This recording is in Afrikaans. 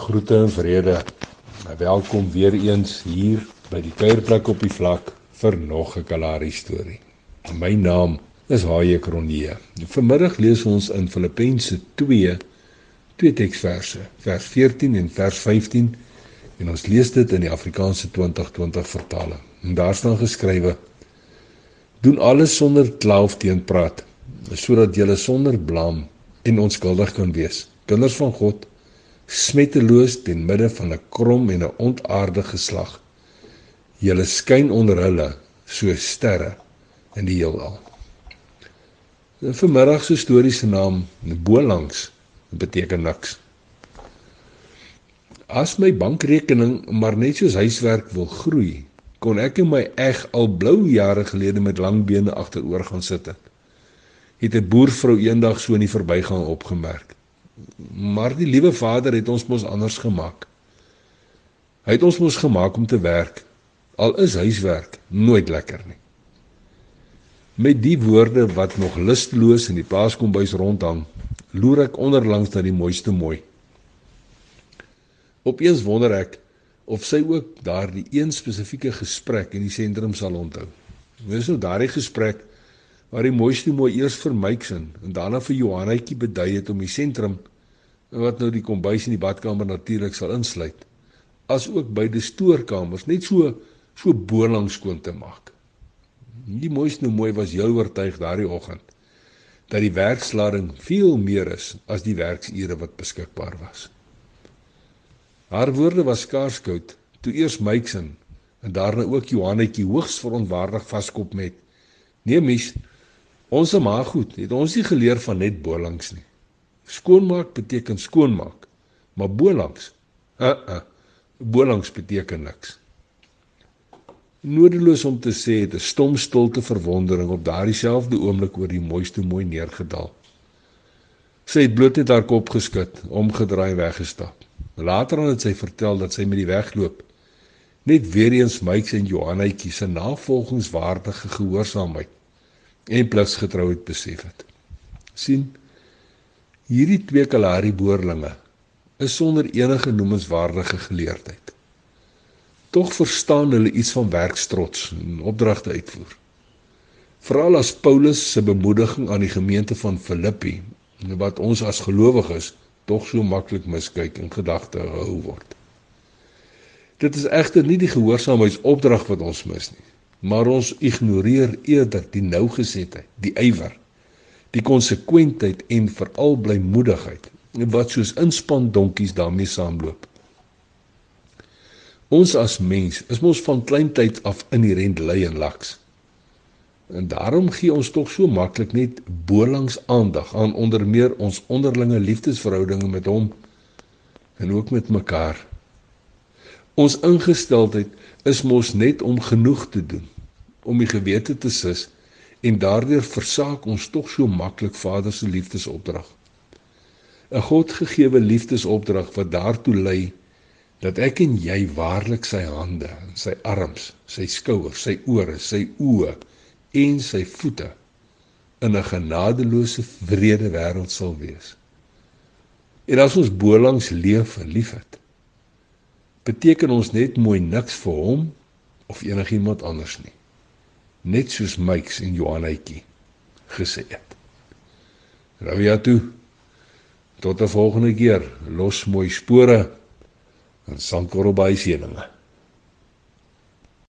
Groete en vrede. Welkom weer eens hier by die kuierplek op die vlak vir nog 'n Kalahari storie. My naam is Haie Kronee. Vanmiddag lees ons in Filippense 2 twee teksverse, vers 14 en vers 15 en ons lees dit in die Afrikaanse 2020 vertaling. En daar staan geskrywe: Doen alles sonder kla of teenpraat, sodat jy sonder blame en onskuldig kan wees. Kinders van God smetteloos ten midde van 'n krom en 'n ontaarde geslag. Julle skyn onder hulle soos sterre in die heelal. In vanmiddag se storie se naam Bolangs beteken niks. As my bankrekening maar net soos huiswerk wil groei, kon ek en my eg al blou jare gelede met lang bene agteroor gaan sit het. Het 'n boervrou eendag so in die verbygang opgemerk. Maar die liewe Vader het ons mos anders gemaak. Hy het ons mos gemaak om te werk. Al is huiswerk nooit lekker nie. Met die woorde wat nog lusteloos in die paaskombuis rondhang, loer ek onderlangs na die mooiste mooi. Opeens wonder ek of sy ook daardie een spesifieke gesprek in die sentrum sal onthou. Dis nou daardie gesprek waar die mooiste mooi eers vir Mikesin en daarna vir Johannetjie bedui het om die sentrum wat nou die kombuis en die badkamer natuurlik sal insluit as ook die stoorkamers net so so boonlangs skoon te maak. Die mooiste mooi was heel oortuig daardie oggend dat die werkslading veel meer is as die werksure wat beskikbaar was. Haar woorde was skaars koud toe eers Mikesin en daarna ook Johannetjie hoogs verontwaardig vaskop met: "Nee mis, ons ma goed, het ons nie geleer van net boonlangs nie." Skoonmaak beteken skoonmaak, maar bolangs, uh uh, bolangs beteken niks. Nodeloos om te sê het 'n stom stilte verwondering op daardie selfde oomblik oor die mooiste mooi neergedaal. Sy het bloot net haar kop geskud, omgedraai weggestap. Later het sy vertel dat sy met die wegloop net weer eens Mike en Johannetjie se navolgingswaardige gehoorsaamheid en pligsgetrouheid besef het. sien Hierdie twee Kalahari boerlinge is sonder enige noemenswaardige geleerdheid. Tog verstaan hulle iets van werkstrots en opdragte uitvoer. Veral as Paulus se bemoediging aan die gemeente van Filippi, wat ons as gelowiges tog so maklik miskyk en gedagte hou word. Dit is egter nie die gehoorsaamheidsopdrag wat ons mis nie, maar ons ignoreer eerder die nougesetheid, die ywer die konsekwentheid en veral blymoedigheid wat soos inspan donkies daarmee saamloop. Ons as mens is mos van kleintyd af inherent lui en laks. En daarom gee ons tog so maklik net bolangs aandag aan onder meer ons onderlinge liefdesverhoudinge met hom en ook met mekaar. Ons ingesteldheid is mos net om genoeg te doen, om die gewete te sis en daardeur versaak ons tog so maklik Vader se liefdesopdrag. 'n Godgegewe liefdesopdrag wat daartoe lei dat ek en jy waarlik sy hande, sy arms, sy skouers, sy ore, sy oë en sy voete in 'n genadeloose wrede wêreld sal wees. En as ons bolangs leef en liefhet, beteken ons net mooi niks vir hom of enigiemand anders nie net soos Mike's en Johannetjie gesê het. Ravia toe. Tot 'n volgende keer. Los mooi spore en sankorrel by seëninge.